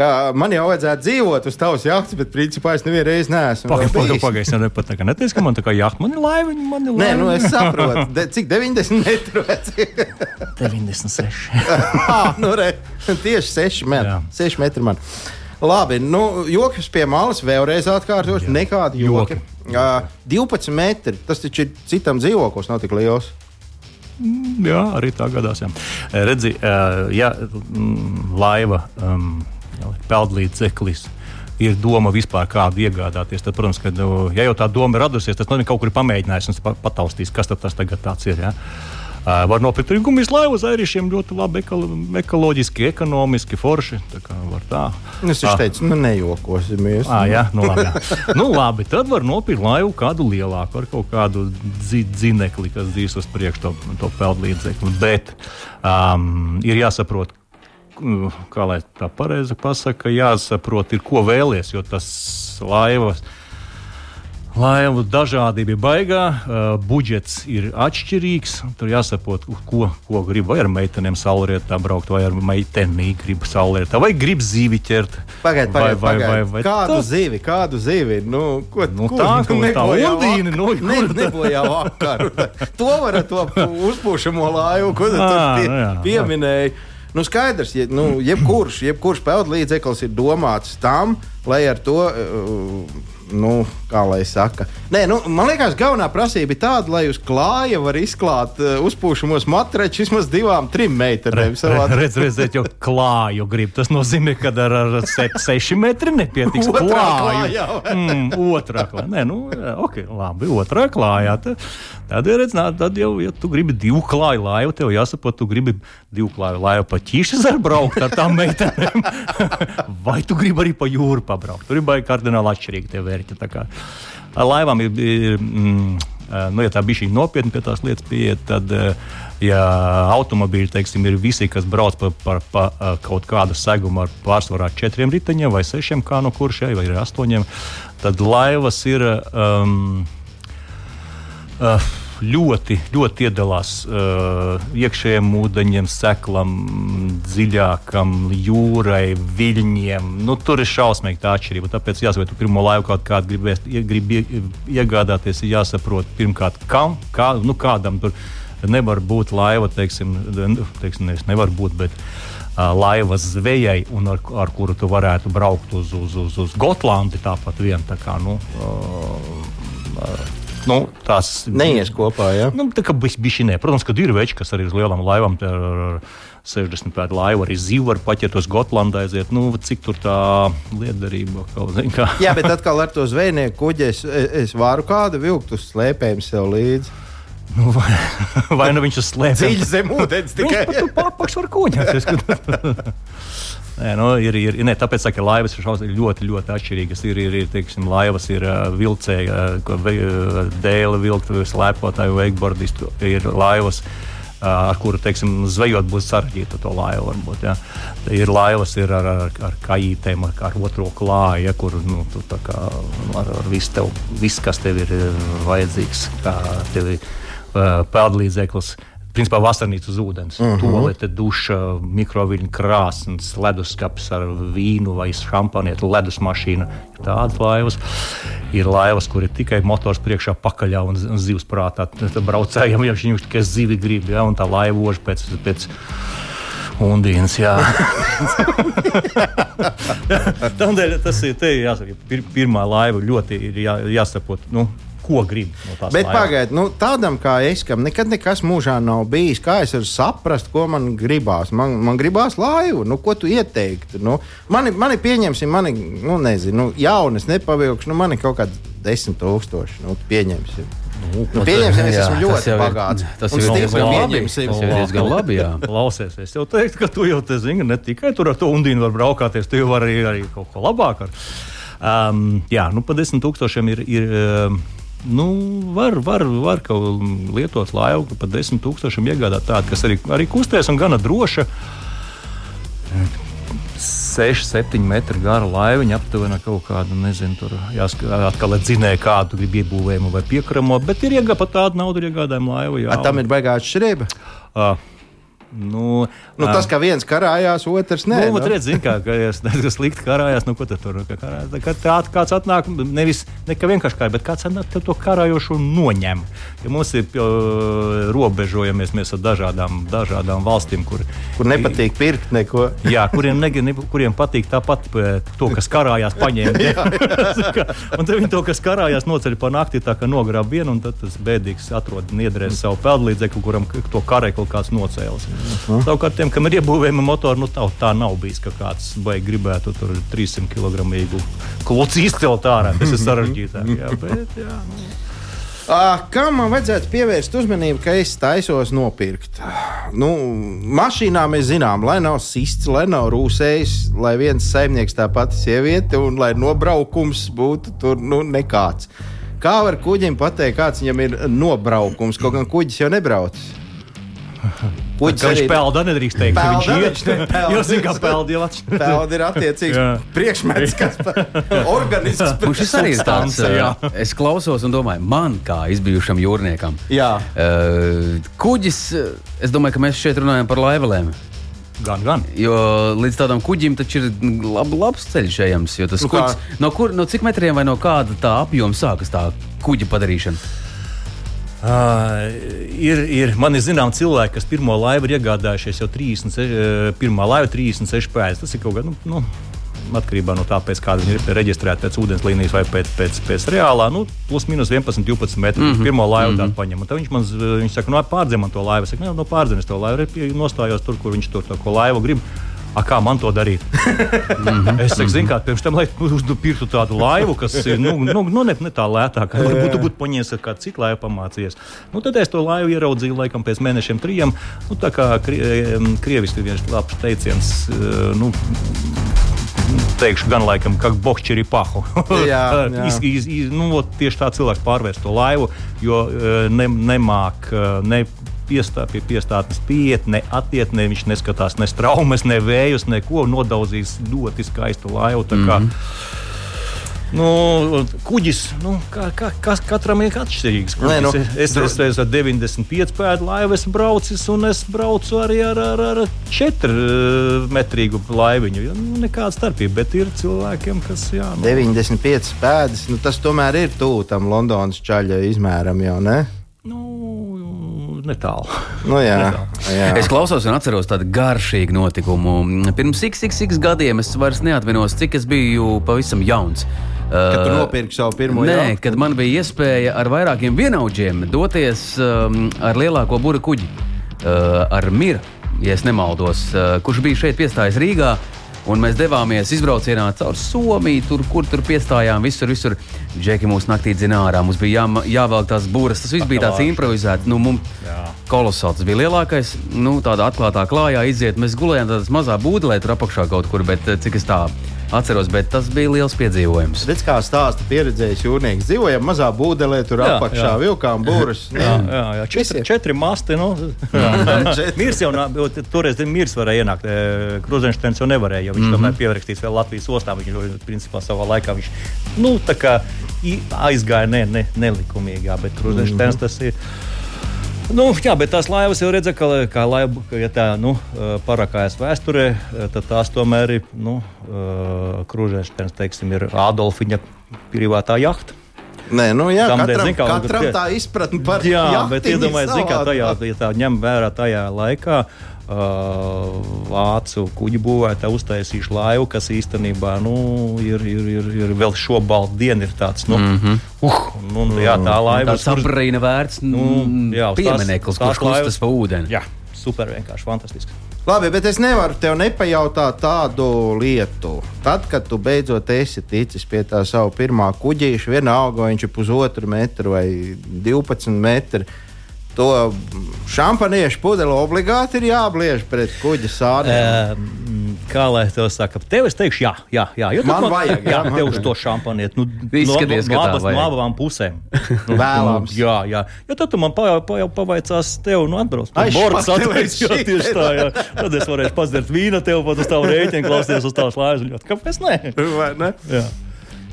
Kā man jau vajadzētu dzīvot uz tavas jahtas, bet principā es nevienu reizi neesmu. vēl Pagaidām, bijis. pagaidām, pagaidām. Pat tā kā neteiks, ka man tā kā jāht, man ir laiva, man ir Nē, laiva. nu es saprotu, De, cik 90 metru veci. 96. ah, nu, re, tieši 6 metri. Jā. 6 metri man. Labi, nu, joks pie malas vēlreiz atkārtošu. Nekāda joka. Joki. Uh, 12 metri. Tas taču ir citam dzīvoklis, nav tik liels. Jā, arī tā gadās. Redzi, eh, ja mm, laiva um, peldlīdzeklis. Ir doma vispār kādu iegādāties. Tad, protams, ka, nu, ja jau tā doma ir radusies, tad nu, kaut kur pamēģinājis un pa- pataustījis, kas tas tagad ir. Ja? Uh, var nopirkt arī gumijas laivu uz airišiem ļoti labi, ekolo, ekoloģiski, ekonomiski, forši. Tā kā var tā. Es taču teicu, nu, nejokosimies. Ah, jā, nu labi, jā. nu, labi, tad var nopirkt laivu kādu lielāku, ar kaut kādu dzi dzinekli, kas dzīs uz priekšu to, to peldlīdzekli. Bet um, ir jāsaprot, kā lai tā pareizi pasakā, jāsaprot, ir, ko vēlies, jo tas laivas. Laivu dažādība ir baigā, budžets ir atšķirīgs. Tur jāsaprot, ko, ko grib. Vai ar meitenēm saulrietā braukt, vai ar meiteni grib saulrietā, vai grib zīvi ķert. Pagaidiet, pagaidiet. Pagaid, vai- vai kādu tas- zivi, kādu zivi? Nu, ko, Nu, kur- tā, ko tā nebojā undīne, vak- nu, ne, kur tā? nebojā vakaru. To var ar to uzpūšamo laivu, ko tu pie, nu jā. Nu, skaidrs, ja, nu, jebkurš, jebkurš peldlīdzeklis ir domāts tam, lai ar to, uh, nu, kā lai saka, Nē, nu, man liekas, galvenā prasība ir tāda, lai uz klāja var izklāt uh, uzpūšamos matračus vismaz divām, trim meitenēm. savā- Redz, redzēt, jau klāju grib. Tas nozīmē, ka ar, ar se, seši metri nepietiks. Otrā klāju. klājā, mm, otrā klājā. Nē, nu, ok, labi, otrā klājā. Tad, tad, redz, nā, tad jau, ja tu gribi divu klāju laivu, tev jāsaprot, tu gribi divu klāju laivu pa ķīšas ar braukt ar tām meitenēm. Vai tu gribi arī pa jūru pabraukt? Tur ir baigi kardināli atšķirīgi tie vērķi. Ar laivām ir, ir mm, nu, ja tā bija šī nopietna pie tās lietas, pieiet, tad, ja automobīļi teiksim, ir visi, kas brauc pa, pa, pa kaut kādu segumu ar pārsvarā četriem riteņiem vai sešiem, kā no kurš vai astoņiem, tad laivas ir. Um, Uh, ļoti, ļoti iedalās uh, iekšējiem ūdeņiem, seklam, dziļākam, jūrai, viļņiem. Nu, tur ir šausmīgi tā atšķirība. Tāpēc, jāsaprot, tu pirmo laivu kaut kādu gribēs, ie- iegādāties, ir jāsaprot pirmkārt, kam, kā, nu, kādam tur nevar būt laiva, teiksim, nu, teiksim nevis nevar būt, bet uh, laivas zvejai, ar, ar kuru tu varētu braukt uz, uz, uz, uz Gotlandi tāpat vien. Tā kā, nu, uh, uh, nu, tās Neies kopā, ja? Nu, tā kā bišķi nē. Protams, ka ir veči, kas arī uz lielām laivām, ar, ar 60 pēdu laivu arī zīvu var paķert uz Gotlandu aiziet. Nu, cik tur tā liederība kaut zin, kā. Jā, bet atkal ar to zvejnieku kuģi es, es varu kādu vilkt uz slēpēm sev līdzi. Nu, vai, vai nu viņš slēpjas? Dziļi zem ūdens tikai. Pārpakš var kuņāties. Nē, nu, ir, ir, ne, tāpēc, ka laivas ir šausmīgi ļoti, ļoti atšķirīgas. Ir, ir, ir teiksim, laivas, ir vilcēji, uh, dēļa vilku, slēpotāju, wakeboardistu, ir laivas. Ar kuru teiksim, zvejot būs sarežģīta to laivu. Varbūt, ja. Ir laivas ir ar, ar, ar kājītēm, ar, ar otro klāju, ja, kur nu, tā kā, ar, ar visu, tev, visu, kas tev ir vajadzīgs, kā tev ir peldlīdzeklis principā vasarnīca uz ūdens. Uh -huh. Tolete, duša, mikroviļņu krāsnes, leduskapis ar vīnu vai šampanieti, ledus mašīna. Ir tādas laivas. Ir laivas, kur ir tikai motors priekšā, pakaļā un, un zivs prātā. Tad braucējiem jau viņš tikai zivi grib, ja, un tā laiva ož pēc. pēc Undīns, jā. Tādēļ tas ir jāsaka, pir, pirmā laiva ļoti ir jā, jāsaprot. Nu, ko grib no tās. Bet pagaidiet, nu, tādam kā es, kam nekad nekas mūžā nav bijis, kā es varu saprast, ko man gribās. Man, man gribās laivu, nu, ko tu ieteiktu. Nu, mani, mani pieņemsim, mani, nu, nezinu, nu, jaunas nepavilkšu, nu, man ir kaut kādi desmit tūkstoši. Nu, pieņemsim. Nu, nu, pieņemsim, es esmu ļoti bagāts. Tas jau ir diezgan labi. Tas jau ir diezgan labi. Klausies, es jau teiktu, ka tu jau te zini, ne tikai tur ar to undīnu var braukāties, tu jau vari arī kaut ko labāk. Ar. Um, jā, nu, pa desmit tūkstošiem ir. ir um, Nu, var, var, var kaut lietot laivu, ka pat 10,000 iegādāt tādu, kas arī, arī kustēs un gana droša. 6, 7 metru gara laiviņa, aptuveni kaut kādu, nezinu, tur atkal dzinēja, kādu iebūvējumu vai piekramo, bet ir iegādājama tāda nauda, ir iegādājama laiva. Jā, A, tam ir baigāta šrieba. Uh, Nu, nu, tas, ka viens karājās, otrs nē. Nu, nu. Redz, zin, kā, ka, ja es slikti karājās, nu, ko tad tur karājās? Kad tā, kāds atnāk, nevis ne, ka vienkārši kā, bet kāds atnāk to karājošo noņem. Ja mums ir robežojamies mēs ar dažādām, dažādām valstīm, kur, kur nepatīk pirkt neko. Jā, kuriem, ne, ne, kuriem patīk tāpat to, kas karājās, paņemt. un tad viņi to, kas karājās, noceļ pa nakti, tā kā nogrāb vienu, un tad tas bēdīgs atrod niedrēs savu peldlīdzekli, kuram to karēkli kāds nocēlis. Uh. Savukārt, tiem, kam ir iebūvējama motora, nu, tā, tā nav bijis, ka kāds baigi gribētu tur 300 kg kluci izcelt ārā. Tas ir sarežģītāk. Jā, bet, jā, nu. Kā man vajadzētu pievērst uzmanību, ka es taisos nopirkt? Nu, mašīnā mēs zinām, lai nav sists, lai nav rūsējis, lai viens saimnieks tā pati sieviete un lai nobraukums būtu tur nu, nekāds. Kā var kuģim pateikt, kāds viņam ir nobraukums? Kaut gan kuģis jau nebrauc. Puķis arī pelda, nedrīkst teikt, ka viņš ir. Jo zina, ka pelda jau atšķiras. Pelda ir attiecīgs priekšmets, kas organisks. Un šis arī ir tāds, jā. es klausos un domāju, man kā izbijušam jūrniekam. Jā. Uh, kuģis, es domāju, ka mēs šeit runājam par laivelēm. Gan, gan. Jo līdz tādam kuģim taču ir lab, labs ceļš ejams. Tas nu, kuģis, no, kur, no cik metriem vai no kāda tā apjoma sākas tā kuģa padarīšana? Uh, ir, ir, man ir zināms, cilvēki, kas pirmo laivu ir iegādājušies jau 36, pirmā laiva 36 pēdas. Tas ir kaut kas, nu, nu, atkarībā no tā, pēc kāda viņi ir reģistrēti pēc ūdens līnijas vai pēc, pēc, pēc reālā, nu, plus minus 11, 12 metru. Mm -hmm. Pirmā laiva mm -hmm. tādu paņem. Tad viņš man viņš saka, no nu, pārdzēma to laivu. Es saku, no pārdzēmas to laivu. Nostājos tur, kur viņš to, to laivu grib. A, kā man to darīt? es saku, zinu, kā pirms tam, lai pirktu tādu laivu, kas ir nu, nu, nu, ne, ne tā lētāka, lai būtu būt paņēmis ar kādu citu laivu pamācījies. Nu, tad es to laivu ieraudzīju laikam pēc mēnešiem, trijiem. Nu, tā kā krie, krieviski viens labs teiciens. Nu, teikšu, gan laikam, kā bohķeri pahu. jā, jā. iz, iz, iz, nu, tieši tā cilvēks pārvērst to laivu, jo ne, nemāk ne piestā, pie piestātnes pieiet, ne attiet, ne viņš neskatās ne traumas, ne vējus, neko nodaudzīs ļoti skaistu laivu. -hmm. Nu, kuģis, nu, kā, kā, kas katram ir atšķirīgs. Nē, nu, es esmu es ar 95 pēdu laivu esmu braucis, un es braucu arī ar, ar, ar 4 metrīgu laiviņu. Nu, nekāda starpība, bet ir cilvēkiem, kas. Jā, nu. 95 pēdas, nu, tas tomēr ir tuvu tam Londonas čaļa izmēram jau, ne? Netālu. Nu, jā, jā. Es klausos un atceros tādu garšīgu notikumu. Pirms XXX gadiem es vairs neatminos, cik es biju pavisam jauns. Kad tu nopirki savu pirmo Nē, jau? kad man bija iespēja ar vairākiem vienaudžiem doties um, ar lielāko būra kuģi, uh, ar Miru, ja nemaldos, uh, kurš bija šeit piestājis Rīgā. Un mēs devāmies izbraucienā caur Somiju, tur, kur tur piestājām. Visur, visur. Džeki mūsu naktī dzina ārā. Mums bija jā, jāvelk tās būras. Tas viss bija tāds improvizēts. Nu, mums kolosāls. Tas bija lielākais. Nu, tādā atklātā klājā iziet. Mēs gulējām tādā mazā būdelē, tur apakšā kaut kur. Bet eh, cik es tā atceros, bet tas bija liels piedzīvojums. Redz, kā stāsta pieredzējis jūrnieks. Dzīvojam mazā būdelē, tur jā, apakšā jā. vilkām būrus. jā, jā, jā. Četri, četri masti. Nu. Mirs jau nav, toreiz Mirs varēja ienākt. E, Kruzenštēns jau nevarēja, jo viņš mm -hmm. tomēr pierakstīts vēl Latvijas ostā. Viņš principā savā laikā viņš, nu, tā kā aizgāja ne, ne, nelikumīgā, bet Kruzenštēns mm -hmm. tas ir. Nu, jā, bet tās laivas jau redzēja, ka, kā laiva, ka, ja tā nu, parakājas vēsturē, tad tās tomēr ir nu, krūžēšanas, teiksim, ir Ādolfiņa privātā jahta. Nē, nu jā, Tam dēļ, katram, zin kā, katram tā izpratne par Jā, jahtiņu bet iedomājieties, kā tajā, ja tā ņem vērā tajā laikā. Uh, vācu kuģu būvētāji uztaisījuši laivu, kas īstenībā nu, ir, ir, ir, ir vēl šo baltu dienu. Ir tāds, nu, mm -hmm. uh, nu, jā, tā laiva Tas sabrīna vērts Nu, jā, uz tās- piemineklis, kurš laivas- pa ūdeni. Jā, super vienkārši fantastiski. Labi, bet es nevaru tev nepajautāt tādu lietu. Tad, kad tu beidzot esi ticis pie tā sava pirmā kuģīša, vienalga, vai viņš ir pusotru metru vai 12 metru. To šampaniešu pudeli obligāti ir jābliež pret kuģa sāniem. Um, kā lai to saka, tev es teikšu, jā, jā, jā jo tu Man vajag, jā, jā, man tev uz to šampaniet. Nu, Izskaties, no, no, tā abas, no abām pusēm. Nu, Vēlams. Jā, jā. Jo tad tu man pa, pa, pavaicās, tev nu, atbrauc. Ai, Bords jā, šī tieši tā, jā. Tad es varēšu padzert vīnu tev, pat uz tavu rēķinu, klausīties uz tavas lājas. Kāpēc ne? Vai ne? Jā.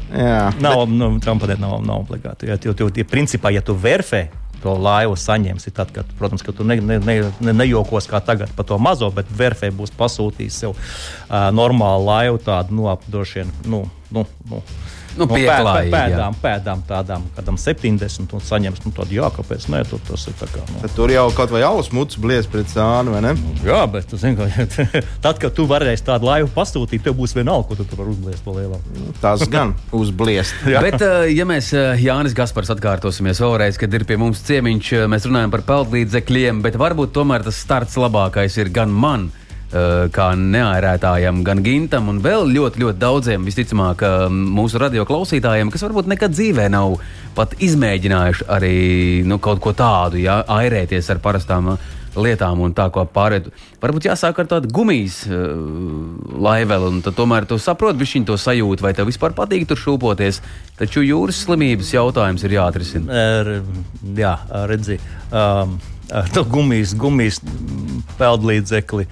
Jā. Nav, nu, šampaniet nav, nav obligāti. Ja, jo, jo, ja, principā, ja tu verfē, to laivu saņemsi. Tad, kad, protams, ka tu ne, ne, ne, ne, nejokos kā tagad par to mazo, bet verfē būs pasūtījis sev uh, normālu laivu, tādu nu, apdošanu. Nu, nu, nu, Nu, no pieklājīgi, jā. pēdām, pēdām tādām, kādam 70 un saņems nu, tādu, jā, kāpēc nē, tu, tas ir tā kā. Nu. Tad Tur jau kaut vai alus mucis blies pret sānu, vai ne? Jā, bet tu zini, ka tad, kad tu varēsi tādu laivu pasūtīt, tev būs vienalga, ko tu tur vari uzliekt to lielā. Tas gan uzbliest. Jā. Bet, eh, ja mēs eh, Jānis Gaspars atkārtosimies vēlreiz, kad ir pie mums ciemiņš, eh, mēs runājam par peldlīdzekļiem, bet varbūt tomēr tas starts labākais ir gan man. Eh, Kā neairētājam, gan Gintam, un vēl ļoti, ļoti daudziem, visticamāk, eh, mūsu radio klausītājiem, kas varbūt nekad dzīvē nav pat izmēģinājuši arī nu, kaut ko tādu, ja airēties ar parastām eh, lietām un tā kā pārēt. Varbūt jāsāk ar tādu gumijas uh, laiveli, un tomēr tu saproti viņa to sajūtu, vai tev vispār patīk tur šūpoties. Taču jūras slimības jautājums ir jāatrisina. Er, jā, redzi, um, ar to gumijas, gumijas mm, peldlīdzekli.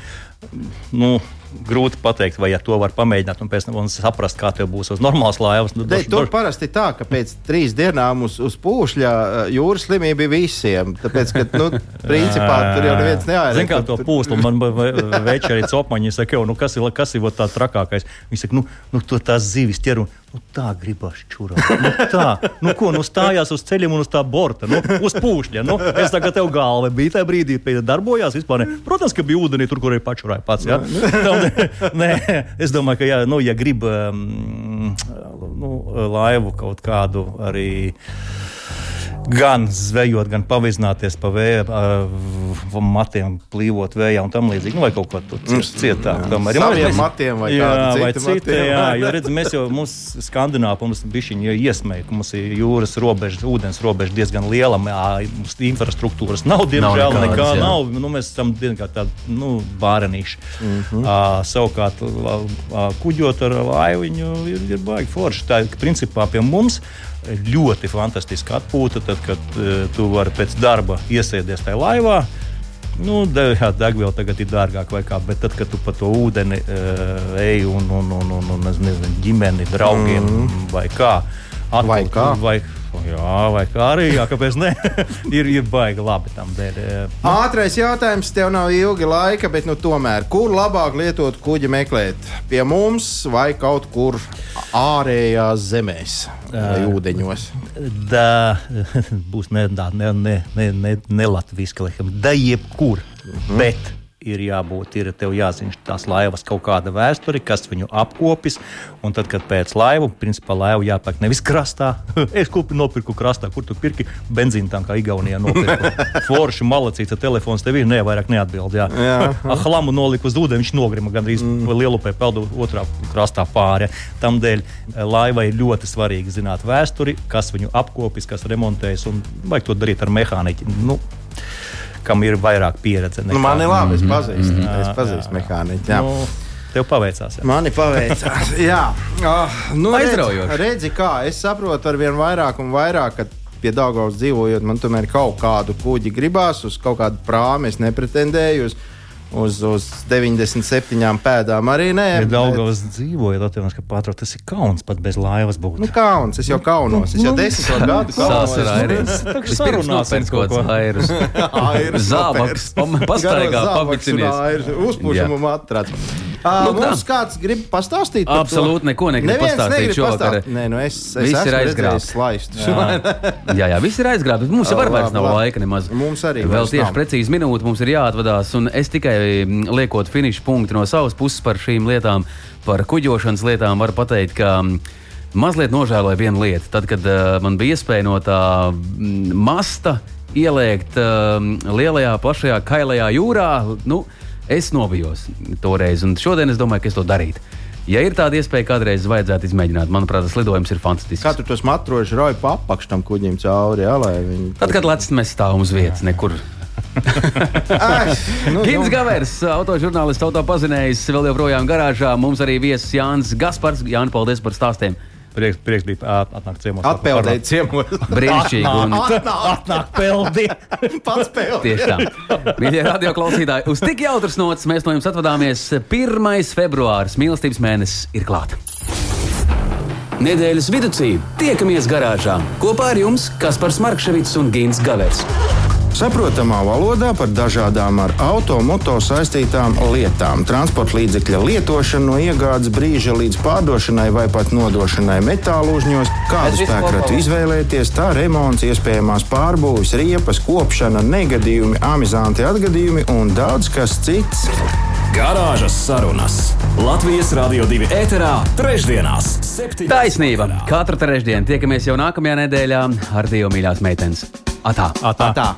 Nu, grūti pateikt, vai ja to var pamēģināt un pēc tam saprast, kā tev būs uz normālas laivas. Nu, droši- tur droši- parasti tā, ka pēc trīs dienām uz, uz pūšļa uh, jūras slimība ir visiem. Tāpēc, ka, nu, principā tur jau neviens neaizsaka. Zini, kā to pūstu man veids arī copaņi saka, jau, nu, kas ir, kas ir tā trakākais. Viņi saka, nu, nu to tās zivis ķer un nu, tā gribas čurāt. Nu, tā, nu, ko, nu stājās uz ceļiem un uz tā borta, nu, uz pūšļa. Nu, es tagad tev galva bija tajā brīdī, kad darbojās vispār. Ne. Protams, ka bija ūdenī tur, kur ir pačurāja pats. Ja? Nē, es domāju, ka, ja, nu, ja grib um, nu, laivu kaut kādu arī gan zvejot, gan pavizināties pa vēja uh, matiem, plīvot vējā un tam līdzīgi. Nu, vai kaut ko tādu cietāk. Tomēr. Saviem mēs- matiem vai jā, vai citu, matiem. jā, jo redz, mēs jau mums Skandināvā mums bišķiņi iesmēja, ka mums ir jūras robeža, ūdens robeža diezgan liela. mā- Mums infrastruktūras nav, diemžēl, nekādas, nekā jā. nav. Nu, mēs esam diezgan tādi nu, bārenīši. Mm -hmm. uh, savukārt, uh, kuģot ar laiviņu ir, ir baigi forši. Tā ir principā pie mums. Ļoti fantastiska atpūta, tad, kad uh, tu vari pēc darba iesēties tajā laivā. Nu, degviela tagad ir dārgāka vai kā, bet tad, kad tu pa to ūdeni uh, ej un, un, un, un, un es nezinu, ģimeni, draugiem mm. vai kā. Atpūt, Vai kā? Vai, jā, vai kā arī, jā, kāpēc ne? ir, ir baigi labi tam dēļ. eh, Ātrais jautājums, tev nav ilgi laika, bet nu, tomēr, kur labāk lietot kuģi meklēt? Pie mums vai kaut kur ārējās zemēs vai ūdeņos? Da, būs ne, tā, ne, ne, ne, ne, ne latviešu laikam, da jebkur. Mm -hmm. Bet ir jābūt, ir tev jāzina tās laivas kaut kāda vēsture, kas viņu apkopis. Un tad, kad pēc laivu, principā laivu jāpērk nevis krastā, es kupi nopirku krastā, kur tu pirki benzīnu tā kā Igaunijā nopirku. Forši malacīts, telefons tev ir, ne, vairāk neatbild. Jā, Jā. Ah, Lamu noliku uz ūdeni, viņš nogrima gandrīz mm. lielu pēc peldu otrā krastā pāri. Tamdēļ eh, laivai ir ļoti svarīgi zināt vēsturi, kas viņu apkopis, kas remontējas, un vajag to darīt ar mehāniķi. Nu, kam ir vairāk pieredze. Nu, man ir labi, es Mhm. pazīstu, mm -hmm. es pazīstu mehāniķu. jā. Nu, tev paveicās. Jā. Mani paveicās. Jā, uh, nu, Aizraujoši. redzi, kā es saprotu, ar vien vairāk un vairāk, ka pie Dāngavas dzīvojot, man tomēr kaut kādu kuģi gribās, uz kaut kādu prāmu es nepretendēju. Uz, uz, uz 97 pēdām. Arī nē, Ja bet- Daugavas dzīvoja Latvijas Banka, tas ir kauns pat bez laivas būt. Nu, kauns, es jau kaunos. Es jau Nu, desmit gadu Sās ar kaunos. Vispirms sarunāsim nopērts kaut ko. kāds airus. Airas Zābaks, pastaigā, airas, Uzpušumu matrats. Uh, tā. mums kāds grib pastāstīt? par to? Absolūti neko negrib Neviens pastāstīt negrib šovakar. pastāstīt. Nē, nu es, es Viss ir aizgrābts. redzējis slaistu. Jā, jā, viss ir aizgrābts. Mums jau Labi, vairs nav labi. laika nemaz. Mums arī Vēl vairs tieši nav. precīzi minūte mums ir jāatvadās. Un es tikai mm, liekot finišu punktu no savas puses par šīm lietām, par kuģošanas lietām, varu pateikt, ka mm, mazliet nožēloju vienu lietu. Tad, kad uh, man bija iespēja no tā mm, masta ieliekt uh, lielajā, plašajā, kailajā jūrā, nu, es nobijos toreiz. Un šodien es domāju, ka es to darītu. Ja ir tāda iespēja, kādreiz vajadzētu izmēģināt, manuprāt, tas lidojums ir fantastisks. Kā tu tos matrožus rauj pa apakšu tam kuģim cauri, jā, viņi. Tad, kad Latvijas mēs stāvam uz vietas, nekur. Nu, Gins nu, Gavers, autožurnālists, autopazinējs, vēl joprojām garāžā. Mums arī viesis Jānis Gaspars. Jānis, paldies par stāstiem. Prieks, prieks bija atnākt ciemos. Atpeldēt ciemos. Brīnišķīgi. Un Atnāk peldi. Pats peldēt. tieši tā. Mīļie radio klausītāji, uz tik jautras nots mēs no jums atvadāmies. 1. februāris, mīlestības mēnesis, ir klāts. Nedēļas vidū tiekamies garāžā kopā ar jums Kaspars Markevits un Gins Gavers. Saprotamā valodā par dažādām ar automoto saistītām lietām. Transporta līdzekļa lietošanu no iegādes brīža līdz pārdošanai vai pat nodošanai metālu uzņos, kādu spēkratu izvēlēties, tā remonts, iespējamās pārbūves, riepas, kopšana, negadījumi, amizanti atgadījumi un daudz kas cits. Garāžas sarunas Latvijas Rādio 2 ēterā, trešdienās, 7. Taisnība. Katru trešdienu tiekamies jau nākamajā nedēļā ar Dievu mīļās meitenes. Atā! Atā. Tā.